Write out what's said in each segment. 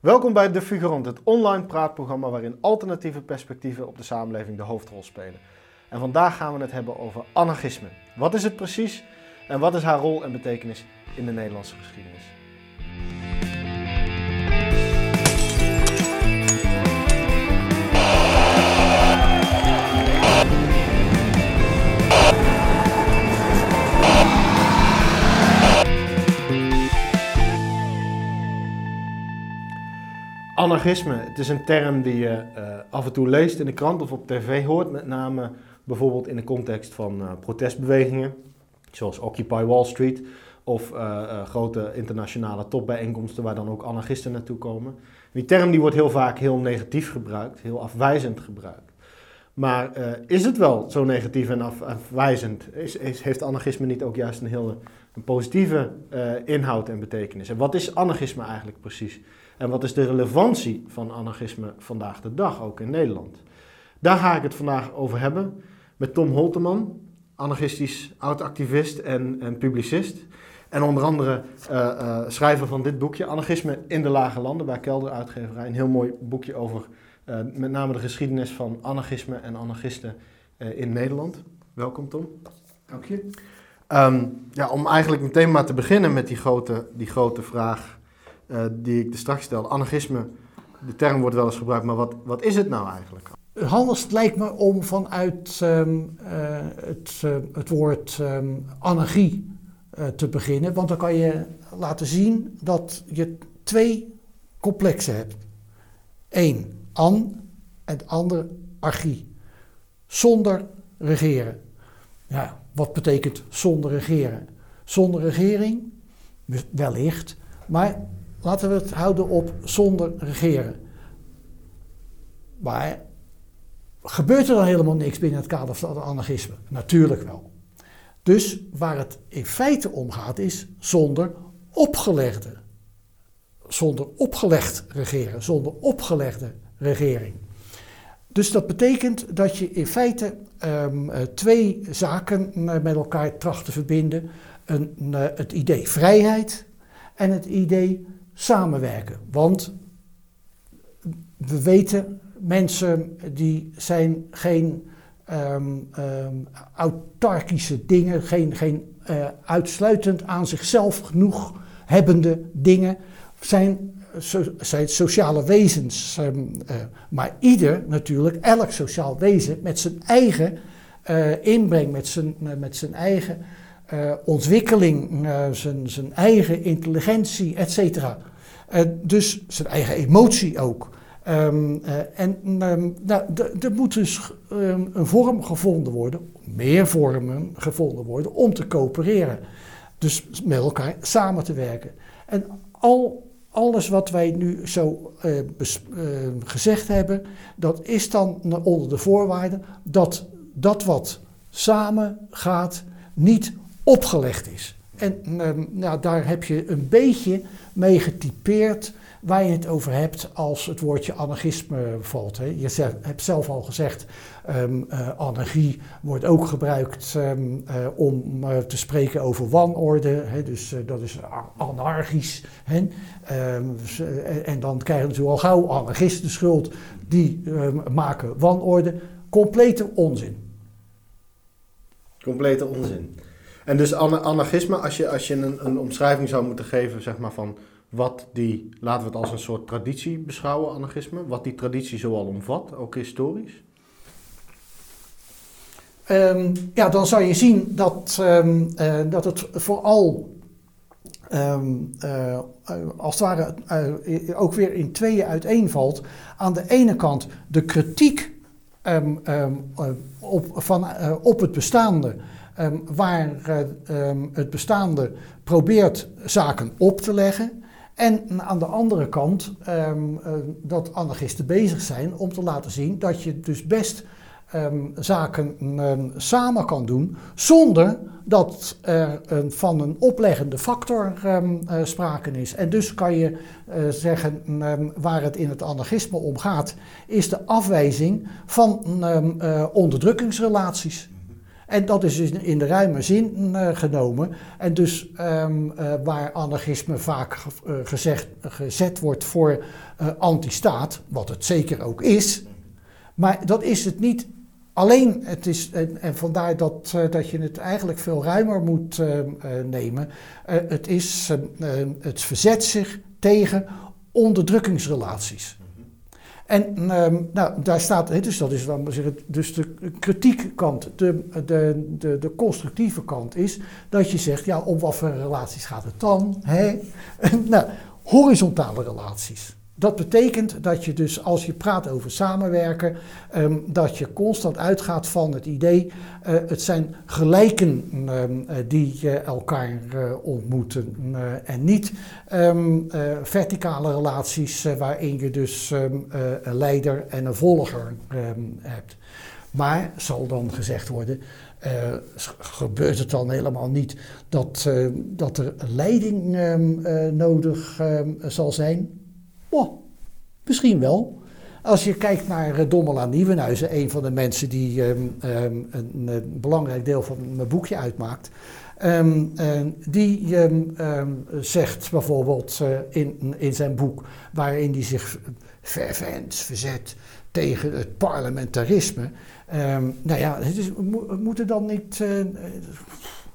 Welkom bij De Figurant, het online praatprogramma waarin alternatieve perspectieven op de samenleving de hoofdrol spelen. En vandaag gaan we het hebben over anarchisme. Wat is het precies en wat is haar rol en betekenis in de Nederlandse geschiedenis? Anarchisme, het is een term die je uh, af en toe leest in de krant of op tv hoort, met name bijvoorbeeld in de context van uh, protestbewegingen, zoals Occupy Wall Street of uh, grote internationale topbijeenkomsten waar dan ook anarchisten naartoe komen. Die term die wordt heel vaak heel negatief gebruikt, heel afwijzend gebruikt. Maar is het wel zo negatief en af, afwijzend? Is, is, heeft anarchisme niet ook juist een hele een positieve inhoud en betekenis? En wat is anarchisme eigenlijk precies? En wat is de relevantie van anarchisme vandaag de dag, ook in Nederland? Daar ga ik het vandaag over hebben met Tom Holteman, anarchistisch oud-activist en, en, publicist. En onder andere uh, uh, schrijver van dit boekje, Anarchisme in de Lage Landen, bij Kelder Uitgeverij. Een heel mooi boekje over met name de geschiedenis van anarchisme en anarchisten in Nederland. Welkom Tom. Dank je. Um, ja, om eigenlijk meteen maar te beginnen met die grote, die grote vraag uh, die ik er straks stelde. Anarchisme, de term wordt wel eens gebruikt, maar wat, wat is het nou eigenlijk? Het lijkt me om vanuit um, uh, het, uh, het woord um, anarchie te beginnen, want dan kan je laten zien dat je twee complexen hebt. Eén, an en het andere, archie. Zonder regeren. Ja, wat betekent zonder regeren? Zonder regering, wellicht, maar Laten we het houden op zonder regeren. Maar gebeurt er dan helemaal niks binnen het kader van het anarchisme? Natuurlijk wel. Dus waar het in feite om gaat is zonder opgelegde. Zonder opgelegd regeren, zonder opgelegde regering. Dus dat betekent dat je in feite um, twee zaken met elkaar tracht te verbinden. Een, uh, het idee vrijheid en het idee samenwerken. Want we weten, mensen die zijn geen um, autarkische dingen, geen, geen uh, uitsluitend aan zichzelf genoeg hebbende dingen, zijn, zijn sociale wezens. Um, uh, maar ieder natuurlijk, elk sociaal wezen met zijn eigen uh, inbreng, met zijn, met zijn eigen ontwikkeling, zijn, zijn eigen intelligentie, et cetera. Dus zijn eigen emotie ook. Um, en um, nou, er moet dus een vorm gevonden worden, meer vormen gevonden worden om te coöpereren. Dus met elkaar samen te werken. En al, alles wat wij nu zo uh, bes, gezegd hebben, dat is dan onder de voorwaarde dat dat wat samen gaat niet opgelegd is. En um, nou, daar heb je een beetje mee getypeerd waar je het over hebt als het woordje anarchisme valt. Hè. Je hebt zelf al gezegd, um, uh, anarchie wordt ook gebruikt um, uh, om uh, te spreken over wanorde. Hè. Dus dat is anarchisch. Hè. en dan krijg je natuurlijk al gauw anarchisten schuld. Die maken wanorde. Complete onzin. Complete onzin. En dus anarchisme, als je, als je een, een omschrijving zou moeten geven, zeg maar van wat die, laten we het als een soort traditie beschouwen, anarchisme, wat die traditie zoal omvat, ook historisch? Um, ja, dan zou je zien dat, um, uh, dat het vooral um, uh, als het ware uh, ook weer in tweeën uiteenvalt. Aan de ene kant de kritiek op, van, op het bestaande waar het bestaande probeert zaken op te leggen. En aan de andere kant um, uh, dat anarchisten bezig zijn om te laten zien dat je dus best zaken samen kan doen zonder dat er van een opleggende factor uh, sprake is. En dus kan je uh, zeggen waar het in het anarchisme om gaat, is de afwijzing van onderdrukkingsrelaties. En dat is in, in de ruime zin uh, genomen. En dus um, uh, waar anarchisme vaak uh, gezegd, gezet wordt voor anti-staat, wat het zeker ook is. Maar dat is het niet alleen. Het is, en, en vandaar dat, dat je het eigenlijk veel ruimer moet nemen. het, is, het verzet zich tegen onderdrukkingsrelaties. En um, nou, daar staat, dus dat is dan zeggen, dus de kritieke kant, de, de, de, de constructieve kant is dat je zegt, ja, om wat voor relaties gaat het dan? Hè? nou, horizontale relaties. Dat betekent dat je dus als je praat over samenwerken, um, dat je constant uitgaat van het idee, uh, het zijn gelijken um, die uh, elkaar uh, ontmoeten en niet um, verticale relaties waarin je dus een leider en een volger hebt. Maar zal dan gezegd worden, gebeurt het dan helemaal niet dat, dat er leiding nodig zal zijn? Misschien wel. Als je kijkt naar uh, Dommela Nieuwenhuizen, een van de mensen die um, um, een, belangrijk deel van mijn boekje uitmaakt. Um, die zegt bijvoorbeeld uh, in, in zijn boek, waarin hij zich verzet tegen het parlementarisme. nou ja, het is, mo dan niet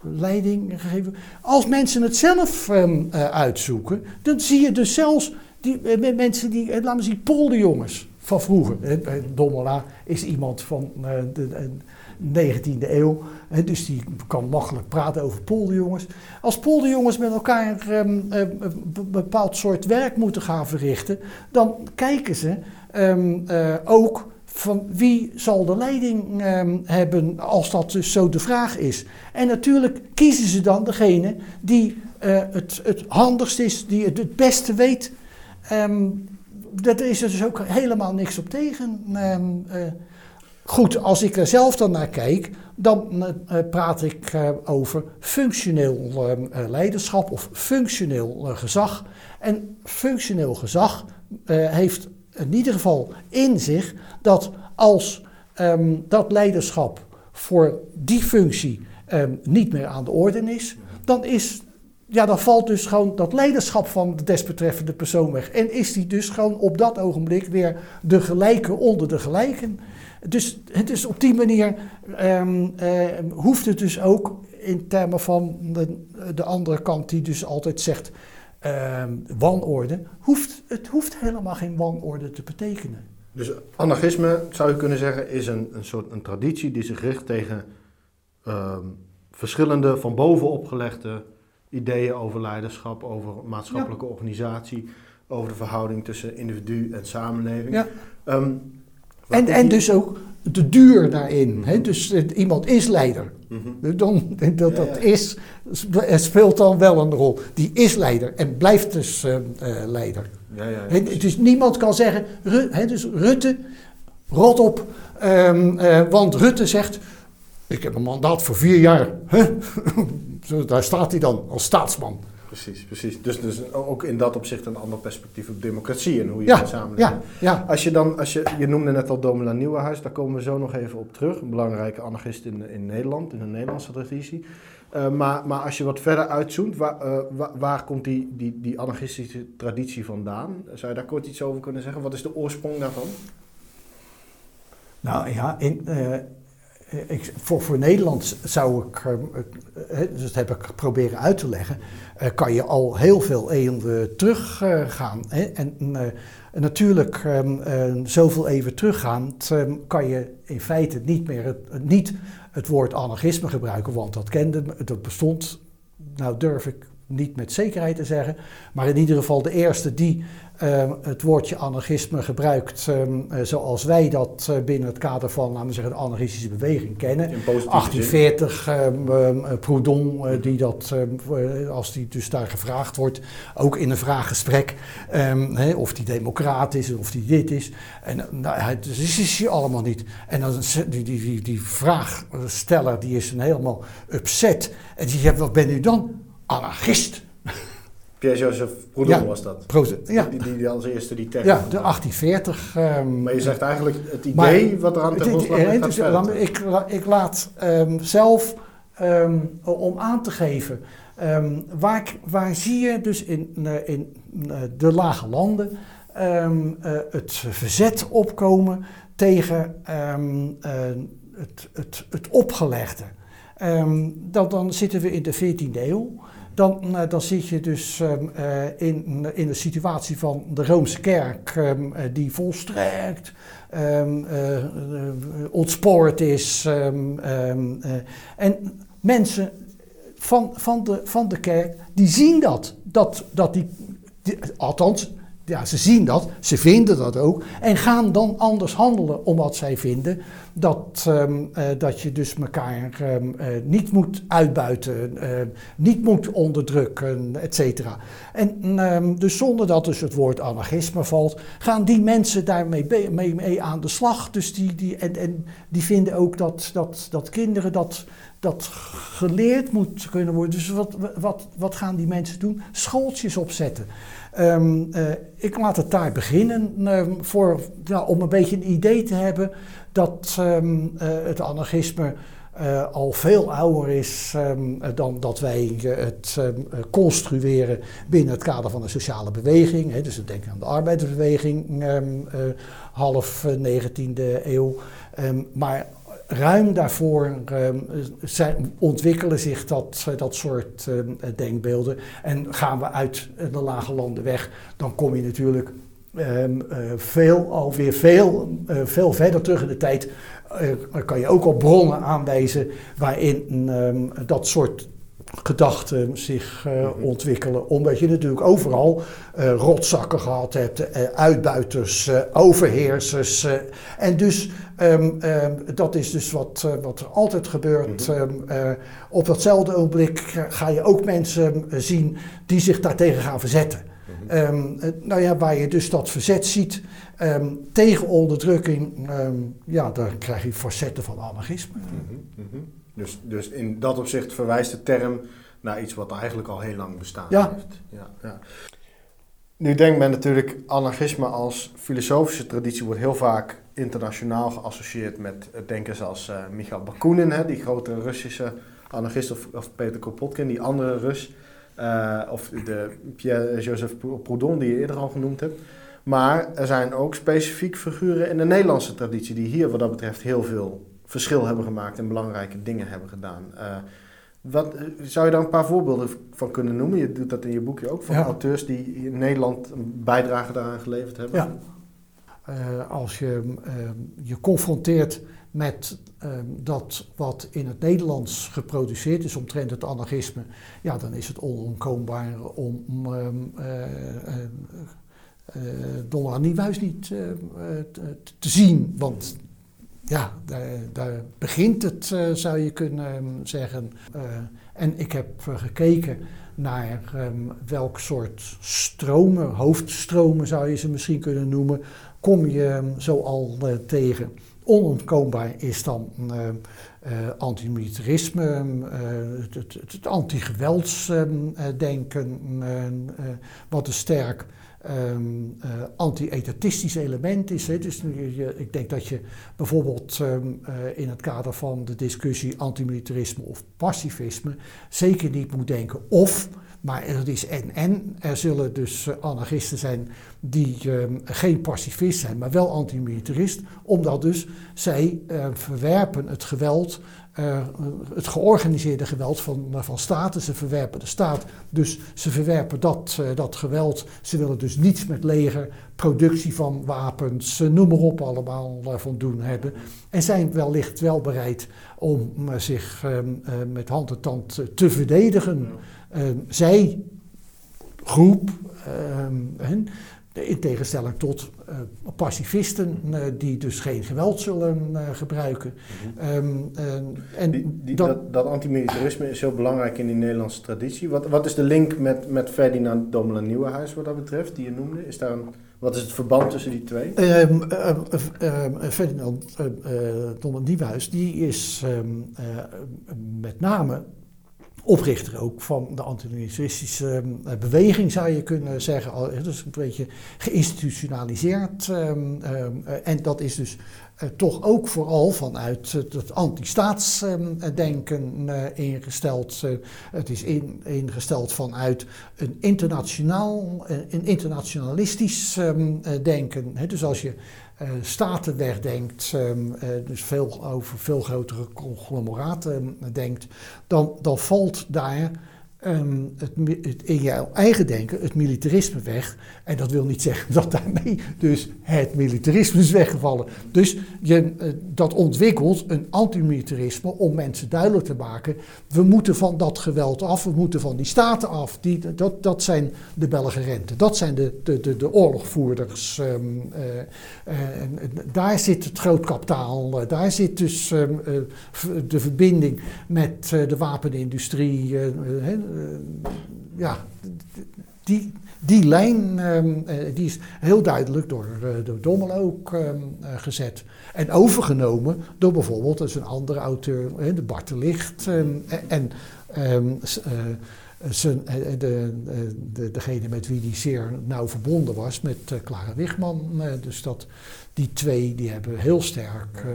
leiding gegeven Als mensen het zelf uitzoeken, dan zie je dus zelfs die, eh, mensen die, eh, laten we zien, polderjongens van vroeger. Dommela is iemand van eh, de, 19e eeuw, dus die kan makkelijk praten over polderjongens. Als polderjongens met elkaar een ehm, bepaald soort werk moeten gaan verrichten, dan kijken ze ehm, ook van wie zal de leiding um, hebben als dat dus zo de vraag is. En natuurlijk kiezen ze dan degene die het, het handigst is, die het beste weet Um, dat is er dus ook helemaal niks op tegen. Um, uh, goed, als ik er zelf dan naar kijk, dan uh, praat ik over functioneel leiderschap of functioneel gezag. En functioneel gezag heeft in ieder geval in zich dat als dat leiderschap voor die functie niet meer aan de orde is, dan is ja, dan valt dus gewoon dat leiderschap van de desbetreffende persoon weg. En is die dus gewoon op dat ogenblik weer de gelijke onder de gelijken. Dus het is op die manier um, uh, hoeft het dus ook in termen van de, de andere kant die dus altijd zegt uh, wanorde, hoeft, het hoeft helemaal geen wanorde te betekenen. Dus anarchisme, zou je kunnen zeggen, is een, een soort een traditie die zich richt tegen uh, verschillende van boven opgelegde ideeën over leiderschap, over maatschappelijke organisatie, over de verhouding tussen individu en samenleving. Ja. Um, en, en dus ook de duur daarin. Hè? Dus iemand is leider. Mm dan, dat, dat is, speelt dan wel een rol. Die is leider en blijft dus uh, uh, leider. Ja, ja, ja, dus niemand kan zeggen, hè, dus Rutte, rot op, um, uh, want Rutte zegt, ik heb een mandaat voor vier jaar. Huh? Daar staat hij dan als staatsman. Precies, precies. Dus, dus ook in dat opzicht een ander perspectief op democratie en hoe je ja, samenleving. Ja, ja. Als je dan, als je, je noemde net al Domela Nieuwenhuis, daar komen we zo nog even op terug. Een belangrijke anarchist in, in Nederland, in de Nederlandse traditie. Uh, maar, maar als je wat verder uitzoomt, waar, uh, waar, waar, komt die, die, die anarchistische traditie vandaan? Zou je daar kort iets over kunnen zeggen? Wat is de oorsprong daarvan? Nou ja, in, uh, eh, ik, voor, voor Nederland zou ik, dus dat heb ik proberen uit te leggen, uh, kan je al heel veel eeuwen teruggaan. en natuurlijk, um, zoveel even teruggaand, um, kan je in feite niet meer het, niet het woord anarchisme gebruiken, want dat kende, dat bestond, nou durf ik niet met zekerheid te zeggen, maar in ieder geval de eerste die uh, het woordje anarchisme gebruikt um, uh, zoals wij dat uh, binnen het kader van, laten we zeggen, de anarchistische beweging kennen. 1840, um, um, Proudhon, die dat, als die dus daar gevraagd wordt, ook in een vraaggesprek, hey, of die democraat is of die dit is. En nou, het is, is hij allemaal niet. En dan die, die, die, die vraagsteller, die is een helemaal upset. En die zegt, wat ben u dan? Anarchist. Pierre-Joseph Proudhon Ja. was dat. Proce- ja, Die, die, die als eerste die term. ja, de 1840. ehm, Maar je zegt eigenlijk het Maar idee wat er aan is- grondslag ik, ik laat ehm, zelf, ehm, om aan te geven, waar, waar zie je dus in, eh, in eh, de lage landen eh, het verzet opkomen tegen het, het, het opgelegde. Dan, dan zitten we in de 14e eeuw. Dan, eh, dan zit je dus ehm, eh, in, in de situatie van de Roomse kerk, ehm, eh, die volstrekt eh, ontspoord is. en mensen van, van, de, van de kerk, die zien dat. dat, dat die, althans, ja, ze zien dat, ze vinden dat ook. En gaan dan anders handelen omdat zij vinden dat, ehm, eh, dat je dus elkaar ehm, eh, niet moet uitbuiten, eh, niet moet onderdrukken, et cetera. En ehm, dus zonder dat dus het woord anarchisme valt, gaan die mensen daarmee mee, aan de slag. Dus die, die, en, en die vinden ook dat, dat, dat kinderen dat, dat geleerd moet kunnen worden. Dus wat, wat, wat gaan die mensen doen? Schooltjes opzetten. Ehm, eh, ik laat het daar beginnen ehm, voor, om een beetje een idee te hebben dat ehm, eh, het anarchisme eh, al veel ouder is ehm, eh, dan dat wij eh, het ehm, eh, construeren binnen het kader van de sociale beweging. Hè. Dus we denken aan de arbeidersbeweging, half eh, 19e eeuw. Maar ruim daarvoor zijn, ontwikkelen zich dat, dat soort denkbeelden. En gaan we uit de lage landen weg, dan kom je natuurlijk ehm, eh, veel, alweer veel, eh, veel verder terug in de tijd. Eh, kan je ook al bronnen aanwijzen waarin ehm, dat soort gedachten zich Mhm. ontwikkelen. Omdat je natuurlijk overal eh, rotzakken gehad hebt, uitbuiters, overheersers. en dus ehm, dat is dus wat, wat er altijd gebeurt. Mhm. Op datzelfde ogenblik ga je ook mensen zien die zich daartegen gaan verzetten. Ehm, eh, nou ja, waar je dus dat verzet ziet ehm, tegen onderdrukking, ehm, ja, dan krijg je facetten van anarchisme. Mhm, mhm. Dus, dus in dat opzicht verwijst de term naar iets wat eigenlijk al heel lang bestaan Ja. heeft. Ja, ja. Nu denkt men natuurlijk, anarchisme als filosofische traditie wordt heel vaak internationaal geassocieerd met eh, denkers als eh Michail Bakunin, hè, die grote Russische anarchist, of, of Peter Kropotkin, die andere Rus, eh, of de Pierre-Joseph Proudhon, die je eerder al genoemd hebt. Maar er zijn ook specifiek figuren in de Nederlandse traditie die hier wat dat betreft heel veel verschil hebben gemaakt en belangrijke dingen hebben gedaan. Eh, wat, zou je daar een paar voorbeelden van kunnen noemen? Je doet dat in je boekje ook, van Ja. auteurs die in Nederland een bijdrage daaraan geleverd hebben. Ja. Eh, als je je confronteert met ehm, dat wat in het Nederlands geproduceerd is omtrent het anarchisme, ja, dan is het onontkoombaar om ehm, eh, Donald Nieuwhuis niet eh, eh, te, te zien. Want ja, daar, begint het, eh, zou je kunnen ehm, zeggen. Eh, en ik heb gekeken naar ehm, welk soort stromen, hoofdstromen zou je ze misschien kunnen noemen, kom je ehm, zo al tegen. Onontkoombaar is dan eh, eh, antimilitarisme, ehm, eh, het, het, het anti-geweldsdenken, eh, eh, wat een sterk ehm, eh, anti-etatistisch element is. Dus ik denk dat je bijvoorbeeld ehm, in het kader van de discussie antimilitarisme of pacifisme zeker niet moet denken of, maar het is en en. Er zullen dus eh, anarchisten zijn die ehm, geen pacifist zijn, maar wel antimilitarist, omdat dus zij eh, verwerpen het geweld, eh, het georganiseerde geweld van, van staten. Ze verwerpen de staat, dus ze verwerpen dat, eh, dat geweld. Ze willen dus niets met leger, productie van wapens, eh, noem maar op allemaal eh, van doen hebben. En zijn wellicht wel bereid om eh, zich ehm, eh, met hand en tand eh, te verdedigen. Ehm, zij, groep, ehm, hen, in tegenstelling tot eh, pacifisten eh, die dus geen geweld zullen eh, gebruiken. Mhm. Ehm, eh, en Die, die, dat- dat, dat, antimilitarisme is heel belangrijk in die Nederlandse traditie. Wat, wat is de link met, met Ferdinand Domela Nieuwenhuis wat dat betreft, die je noemde? Is daar een, wat is het verband tussen die twee? Ehm, Ferdinand uh, Nieuwhuis, die is met name oprichter ook van de antinazistische uh, beweging, zou je kunnen zeggen. Dus een beetje geïnstitutionaliseerd. Um, um, en dat is dus uh, toch ook vooral vanuit het anti-staatsdenken ingesteld. het is in, ingesteld vanuit een, internationaal, een internationalistisch denken. Dus als je staten wegdenkt, um, uh, dus veel over veel grotere conglomeraten denkt, dan, dan valt daar um, het, het, in jouw eigen denken het militarisme weg. En dat wil niet zeggen dat daarmee dus het militarisme is weggevallen. Dus je, uh, dat ontwikkelt een antimilitarisme om mensen duidelijk te maken: we moeten van dat geweld af, we moeten van die staten af. Die, dat, dat zijn de Belgerenten, dat zijn de, de, de, de oorlogvoerders. Uh, uh, en daar zit het groot kapitaal, daar zit dus de verbinding met de wapenindustrie ja, die, die lijn um, die is heel duidelijk door, uh, door Dommel ook uh, gezet. En overgenomen door bijvoorbeeld dus een andere auteur, de Bart de Licht. Um, en de, de, degene met wie die zeer nauw verbonden was, met Clara Wigman. dus dat, die twee die hebben heel sterk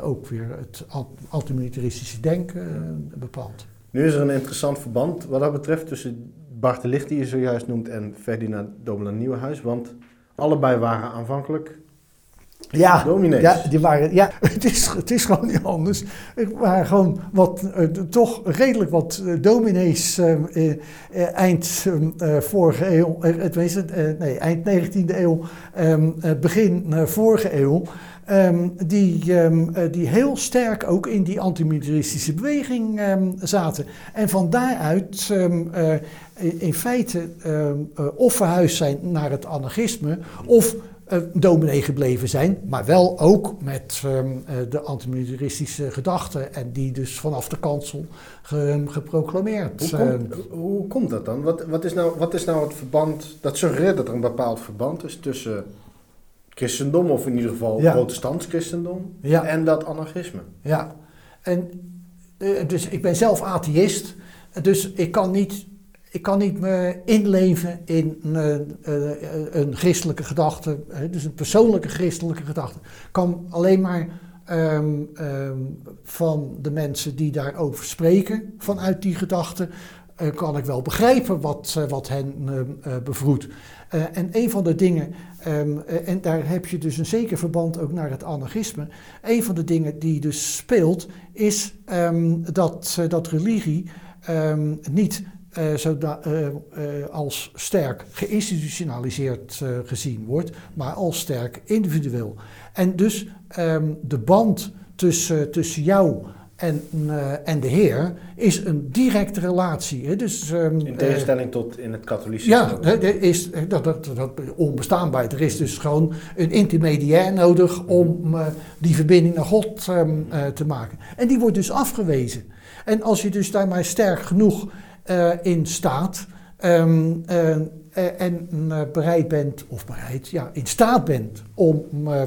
ook weer het antimilitaristische denken bepaald. Nu is er een interessant verband wat dat betreft tussen Bart de Licht, die je zojuist noemt, en Ferdinand Domela Nieuwenhuis. Want allebei waren aanvankelijk ja, dominees. Ja, die waren, ja het, is, het is gewoon niet anders. Het waren gewoon wat, uh, toch redelijk wat uh, dominees uh, eind vorige eeuw, het, nee, eind 19e eeuw, um, begin vorige eeuw. Um, die, um, uh, die heel sterk ook in die antimilitaristische beweging um, zaten. En van daaruit uh, in feite uh, of verhuisd zijn naar het anarchisme of dominee gebleven zijn, maar wel ook met de antimilitaristische gedachten en die dus vanaf de kansel ge, geproclameerd. Hoe komt, hoe komt dat dan? Wat, wat, is nou, wat is nou het verband, dat suggereert dat er een bepaald verband is tussen christendom, of in ieder geval ja. protestants christendom, ja. en dat anarchisme. Ja, en uh, dus ik ben zelf atheïst, dus ik kan niet, ik kan niet me inleven in uh, uh, een christelijke gedachte, dus een persoonlijke christelijke gedachte. Ik kan alleen maar um, um, van de mensen die daarover spreken, vanuit die gedachte, kan ik wel begrijpen wat, wat hen bevroedt. en een van de dingen Um, en daar heb je dus een zeker verband ook naar het anarchisme. Een van de dingen die dus speelt, is um, dat, uh, dat religie um, niet uh, zo uh, als sterk geïnstitutionaliseerd gezien wordt, maar als sterk individueel. En dus de band tussen, tussen jou en, uh, en de Heer is een directe relatie. Hè? Dus, um, in tegenstelling uh, tot in het katholicisme. Ja, er is, dat, dat, dat onbestaanbaar. Er is dus gewoon een intermediair nodig om uh, die verbinding naar God um, te maken. En die wordt dus afgewezen. En als je dus daar maar sterk genoeg in staat. Um, uh, en uh, bereid bent, of bereid, ja, in staat bent om uh,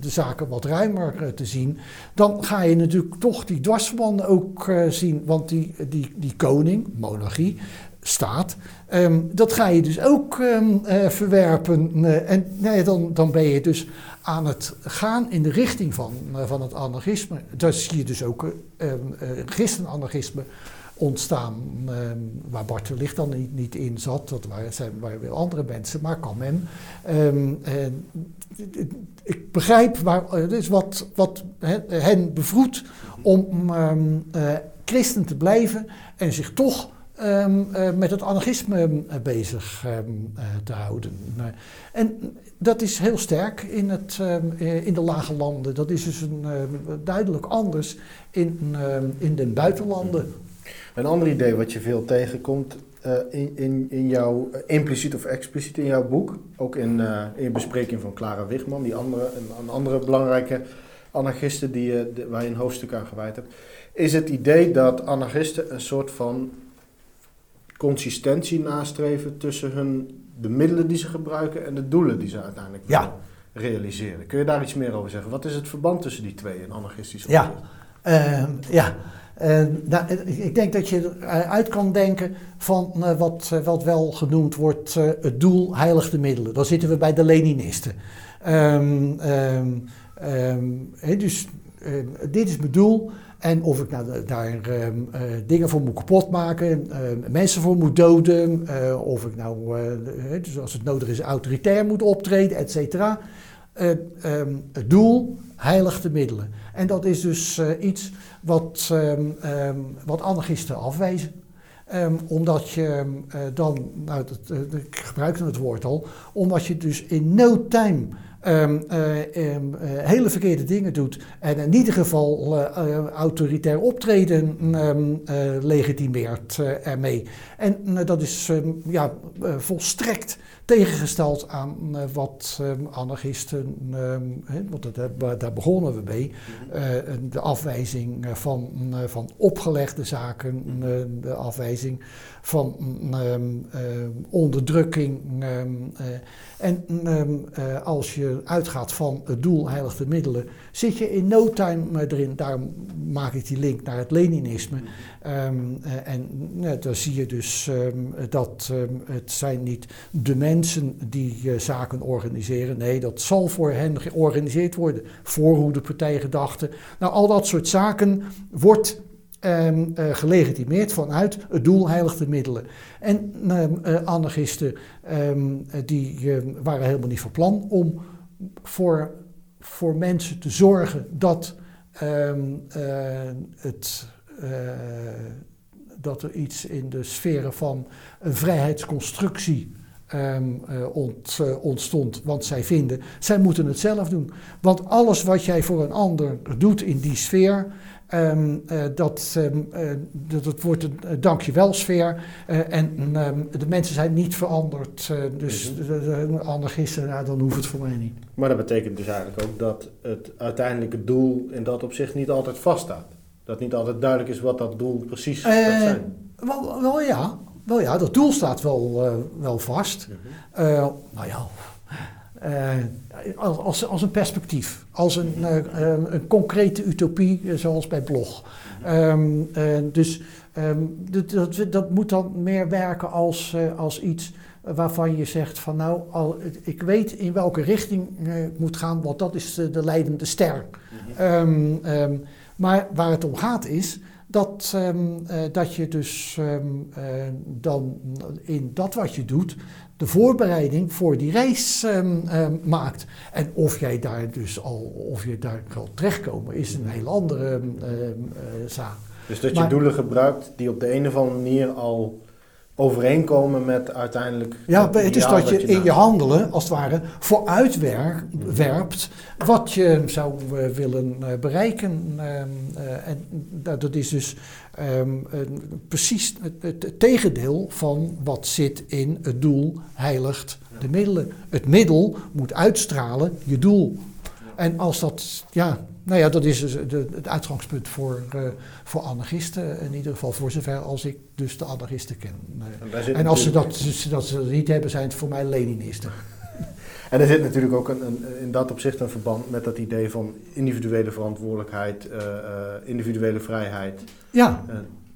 de zaken wat ruimer te zien, dan ga je natuurlijk toch die dwarsverbanden ook zien. Want die, die, die koning, monarchie, staat, um, dat ga je dus ook um, verwerpen. en nee, dan, dan ben je dus aan het gaan in de richting van, van het anarchisme. Daar zie je dus ook um, christenanarchisme ontstaan, uh, waar Bart de dan niet, in zat, dat waren, zijn, waren andere mensen, maar kan men. Um, ik begrijp waar, het is wat, wat hen bevroedt om um, uh, christen te blijven en zich toch uh, met het anarchisme bezig te houden. en dat is heel sterk in, het, in de lage landen. Dat is dus een, duidelijk anders in, in de buitenlanden. Een ander idee wat je veel tegenkomt uh, in, in, in jouw, uh, impliciet of expliciet in jouw boek, ook in, uh, in je bespreking van Clara Wigman, die andere, een, een andere belangrijke anarchiste die je, de, waar je een hoofdstuk aan gewijd hebt, is het idee dat anarchisten een soort van consistentie nastreven tussen hun, de middelen die ze gebruiken en de doelen die ze uiteindelijk ja. realiseren. Kun je daar iets meer over zeggen? Wat is het verband tussen die twee in anarchistisch opzicht? Ja, ja. Nou, ik denk dat je eruit kan denken van wat, wat wel genoemd wordt het doel heiligt de middelen. Dan zitten we bij de Leninisten. Um, dus dit is mijn doel. En of ik nou daar dingen voor moet kapotmaken, mensen voor moet doden, of ik nou, dus als het nodig is, autoritair moet optreden, et cetera. Het doel heiligt de middelen. En dat is dus iets wat, um, wat anarchisten afwijzen. Ehm, omdat je uh, dan, nou, dat, uh, ik het woord al, omdat je dus in no time hele verkeerde dingen doet en in ieder geval autoritair optreden legitimeert ermee. En dat is ja, volstrekt tegengesteld aan uh, wat um, anarchisten, um, want dat, daar begonnen we mee, uh, de afwijzing van, uh, van opgelegde zaken, de afwijzing van um, onderdrukking. en als je uitgaat van het doel heilige middelen, zit je in no time erin. Daarom maak ik die link naar het Leninisme. En dan zie je dus dat het zijn niet de mensen die zaken organiseren. Nee, dat zal voor hen georganiseerd worden. Voorhoedepartijgedachten. Nou, al dat soort zaken wordt uh, gelegitimeerd vanuit het doel heilige middelen. En anarchisten die waren helemaal niet van plan om voor, voor mensen te zorgen dat het dat er iets in de sferen van een vrijheidsconstructie um, ont, ontstond. Want zij vinden, zij moeten het zelf doen. Want alles wat jij voor een ander doet in die sfeer, um, dat, um, dat, dat, wordt een dankjewel sfeer. en de mensen zijn niet veranderd. dus mm -hmm. anarchisten, nou, dan hoeft het voor mij niet. Maar dat betekent dus eigenlijk ook dat het uiteindelijke doel in dat opzicht niet altijd vaststaat dat niet altijd duidelijk is wat dat doel precies gaat zijn. Wel, wel, ja. wel ja, dat doel staat wel, wel vast. -huh. nou ja, als, als een perspectief, als een, een concrete utopie, zoals bij Blog. Um, dus um, dat, dat, dat, moet dan meer werken als, als iets waarvan je zegt van nou, al, ik weet in welke richting ik moet gaan, want dat is de, de leidende ster. Um, maar waar het om gaat is dat, um, uh, dat je dus um, uh, dan in dat wat je doet de voorbereiding voor die reis um, maakt. En of jij daar dus al, of je daar kan terechtkomen, is een heel andere uh, zaak. Dus dat je maar, doelen gebruikt die op de een of andere manier al overeenkomen met uiteindelijk. Ja, het is dat je, je in je handelen, als het ware, vooruitwerpt wat je zou uh, willen uh, bereiken. Uh, en dat is dus um, precies het, tegendeel van wat zit in het doel heiligt de middelen. Het middel moet uitstralen je doel. En als dat, ja, nou ja, dat is dus de, het uitgangspunt voor, uh, voor anarchisten, in ieder geval voor zover als ik dus de anarchisten ken. En, en als ze dat, dat ze dat niet hebben, zijn het voor mij Leninisten. En er zit natuurlijk ook een, een, in dat opzicht een verband met dat idee van individuele verantwoordelijkheid, uh, uh, individuele vrijheid. Ja.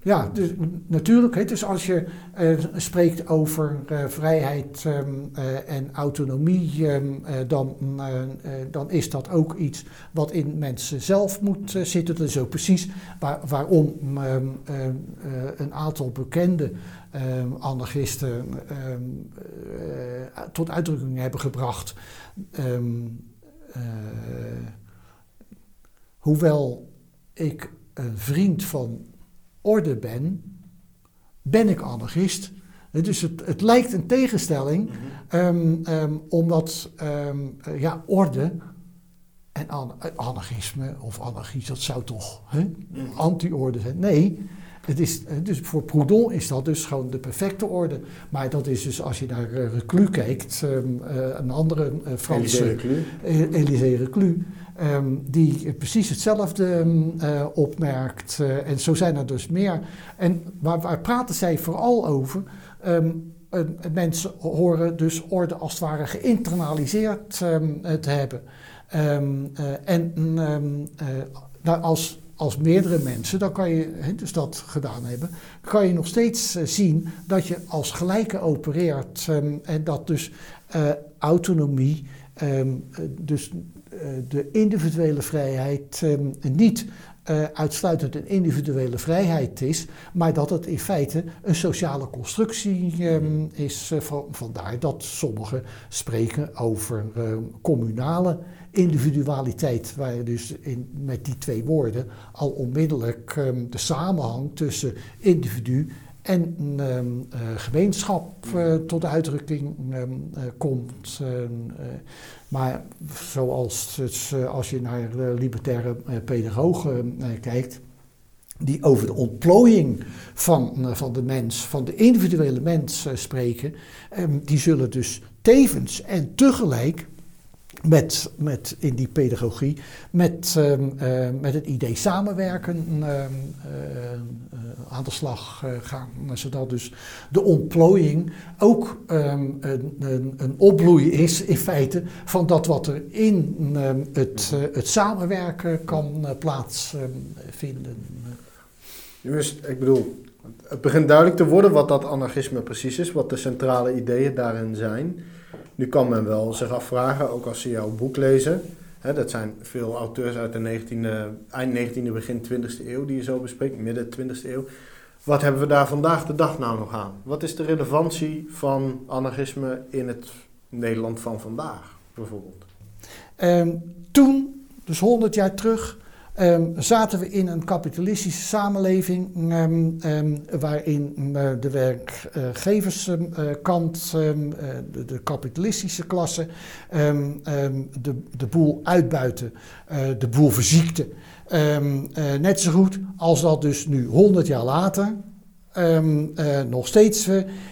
Ja, dus natuurlijk. Hè, dus als je uh, spreekt over uh, vrijheid um, uh, en autonomie, um, dan, dan is dat ook iets wat in mensen zelf moet zitten. Dat is ook precies waar, waarom um, een aantal bekende anarchisten tot uitdrukking hebben gebracht. hoewel ik een vriend van orde ben, ben ik anarchist. Dus het, het lijkt een tegenstelling, mm -hmm. um, um, omdat um, ja, orde en an anarchisme of anarchie, dat zou toch mm anti-orde zijn? Nee, het is, dus voor Proudhon is dat dus gewoon de perfecte orde. Maar dat is dus als je naar uh, Reclus kijkt, uh, een andere Franse... Élisée Reclus. Um, die precies hetzelfde um, uh, opmerkt. Uh, en zo zijn er dus meer. En waar, waar praten zij vooral over? Um, uh, mensen horen dus orde als het ware geïnternaliseerd te hebben. en nou, als als meerdere mensen, dan kan je, dus dat gedaan hebben, kan je nog steeds zien dat je als gelijke opereert ehm, en dat dus autonomie, ehm, dus de individuele vrijheid ehm, niet uitsluitend een individuele vrijheid is, maar dat het in feite een sociale constructie is. Van, vandaar dat sommigen spreken over uh, communale individualiteit, waar je dus in, met die twee woorden al onmiddellijk um, de samenhang tussen individu en um, gemeenschap tot uitdrukking komt. Maar zoals eh, als je naar libertaire eh, pedagogen eh, kijkt, die over de ontplooiing van, van de mens, van de individuele mens spreken, ehm, die zullen dus tevens en tegelijk met, met in die pedagogie, met, uh, met het idee samenwerken uh, uh, aan de slag gaan. Zodat dus de ontplooiing ook ehm, een, een, een, opbloei is in feite van dat wat er in het, het samenwerken kan plaatsvinden. Dus ik bedoel, het begint duidelijk te worden wat dat anarchisme precies is, wat de centrale ideeën daarin zijn. Nu kan men wel zich afvragen, ook als ze jouw boek lezen. Hè, dat zijn veel auteurs uit de 19e, eind 19e, begin 20e eeuw die je zo bespreekt, midden 20e eeuw. Wat hebben we daar vandaag de dag nou nog aan? Wat is de relevantie van anarchisme in het Nederland van vandaag, bijvoorbeeld? Um, toen, dus 100 jaar terug, Um, zaten we in een kapitalistische samenleving um, um, waarin uh, de werkgeverskant, uh, de, de, kapitalistische klasse, de, de boel uitbuiten, uh, de boel verziekte. net zo goed als dat dus nu 100 jaar later nog steeds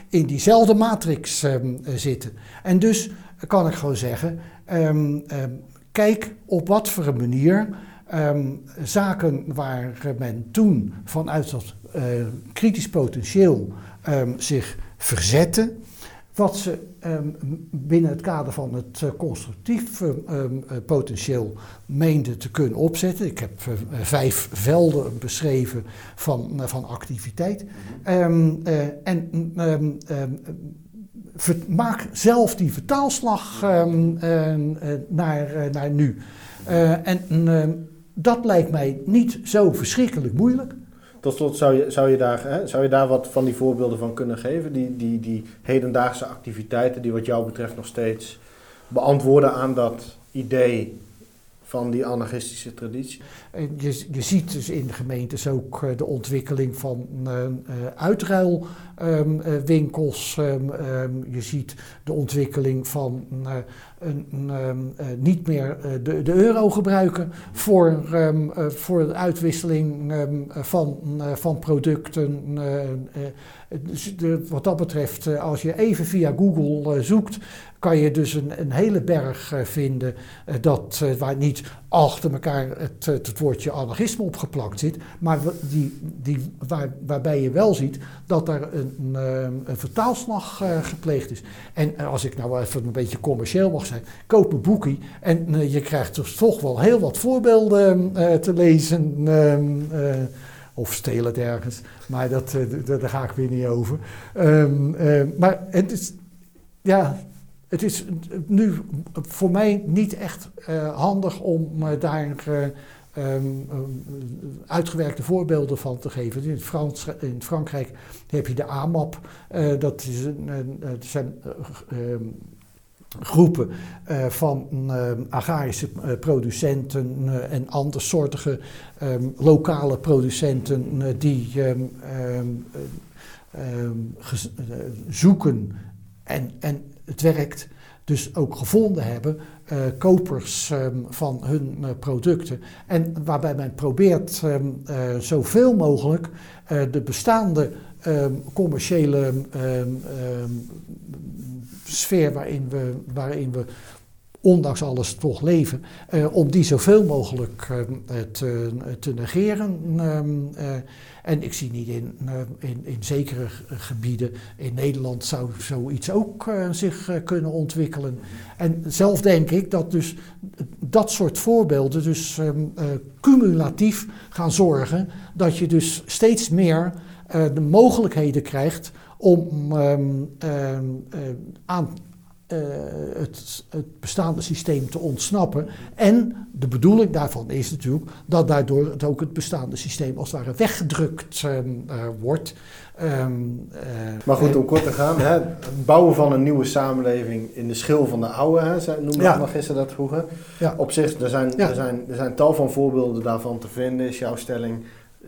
in diezelfde matrix zitten. En dus kan ik gewoon zeggen, kijk op wat voor een manier Um, zaken waar men toen vanuit dat uh, kritisch potentieel um, zich verzette, wat ze um, binnen het kader van het uh, constructief uh, potentieel meenden te kunnen opzetten. Ik heb vijf velden beschreven van, van activiteit. en maak zelf die vertaalslag naar, naar nu. en dat lijkt mij niet zo verschrikkelijk moeilijk. Tot slot, zou je, zou je, daar, hè, zou je daar wat van die voorbeelden van kunnen geven? Die, die, die hedendaagse activiteiten die wat jou betreft nog steeds beantwoorden aan dat idee van die anarchistische traditie? Je, je ziet dus in de gemeentes ook eh, de ontwikkeling van uh, uitruilwinkels. Um, um, je ziet de ontwikkeling van een, niet meer de, de, euro gebruiken voor, voor de uitwisseling van, van producten. Dus wat dat betreft, als je even via Google zoekt, kan je dus een, een hele berg vinden dat, waar niet achter elkaar het, het woordje anarchisme opgeplakt zit, maar die, die, waar, waarbij je wel ziet dat er een, een, een vertaalslag uh, gepleegd is. En uh, als ik nou even een beetje commercieel mag zijn, koop een boekie en uh, je krijgt dus toch wel heel wat voorbeelden te lezen. Ehm, of stelen het ergens, maar dat, daar ga ik weer niet over. Um, maar het is, ja, het is nu voor mij niet echt uh, handig om uh, daar uh, um, uitgewerkte voorbeelden van te geven. In, Frans, in Frankrijk heb je de AMAP, dat is een, zijn um, groepen van agrarische producenten en andersoortige um, lokale producenten die zoeken en, en het werkt, dus ook gevonden hebben, uh, kopers um, van hun uh, producten. En waarbij men probeert um, uh, zoveel mogelijk de bestaande um, commerciële sfeer waarin we, waarin we ondanks alles toch leven, om die zoveel mogelijk te, te negeren. En ik zie niet in, in, in zekere gebieden in Nederland zou zoiets ook zich kunnen ontwikkelen. En zelf denk ik dat dus dat soort voorbeelden dus ehm, eh, cumulatief gaan zorgen dat je dus steeds meer eh, de mogelijkheden krijgt om ehm, ehm, eh, aan eh, het, het bestaande systeem te ontsnappen. En de bedoeling daarvan is natuurlijk dat daardoor het ook het bestaande systeem als het ware weggedrukt ehm, eh, wordt. Ehm, eh, Maar goed, om kort te gaan, hè, het bouwen van een nieuwe samenleving in de schil van de oude, hè, zei- noemde Ja. Magister dat vroeger. Ja. Op zich, er zijn, Ja. er, zijn, er zijn tal van voorbeelden daarvan te vinden, is jouw stelling.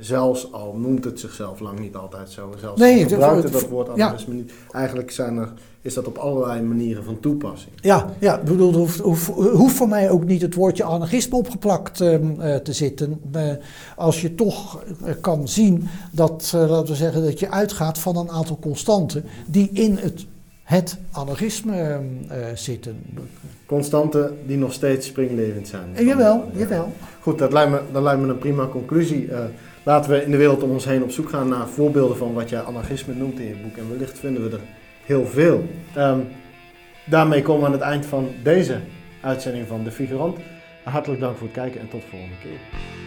Zelfs al noemt het zichzelf lang niet altijd zo. Zelfs Nee, gebruikt het- dat woord ja. anarchisme niet. Eigenlijk zijn er, is dat op allerlei manieren van toepassing. Ja, ja bedoel, hoeft, hoeft, hoeft voor mij ook niet het woordje anarchisme opgeplakt ehm, eh, te zitten. Eh, als je toch eh, kan zien dat, laten we zeggen, dat je uitgaat van een aantal constanten die in het, het anarchisme ehm, eh, zitten. Constanten die nog steeds springlevend zijn. Jawel, jawel. Goed, dat lijkt me, dat lijkt me een prima conclusie. Laten we in de wereld om ons heen op zoek gaan naar voorbeelden van wat jij anarchisme noemt in je boek. En wellicht vinden we er heel veel. Ehm, daarmee komen we aan het eind van deze uitzending van De Figurant. Hartelijk dank voor het kijken en tot de volgende keer.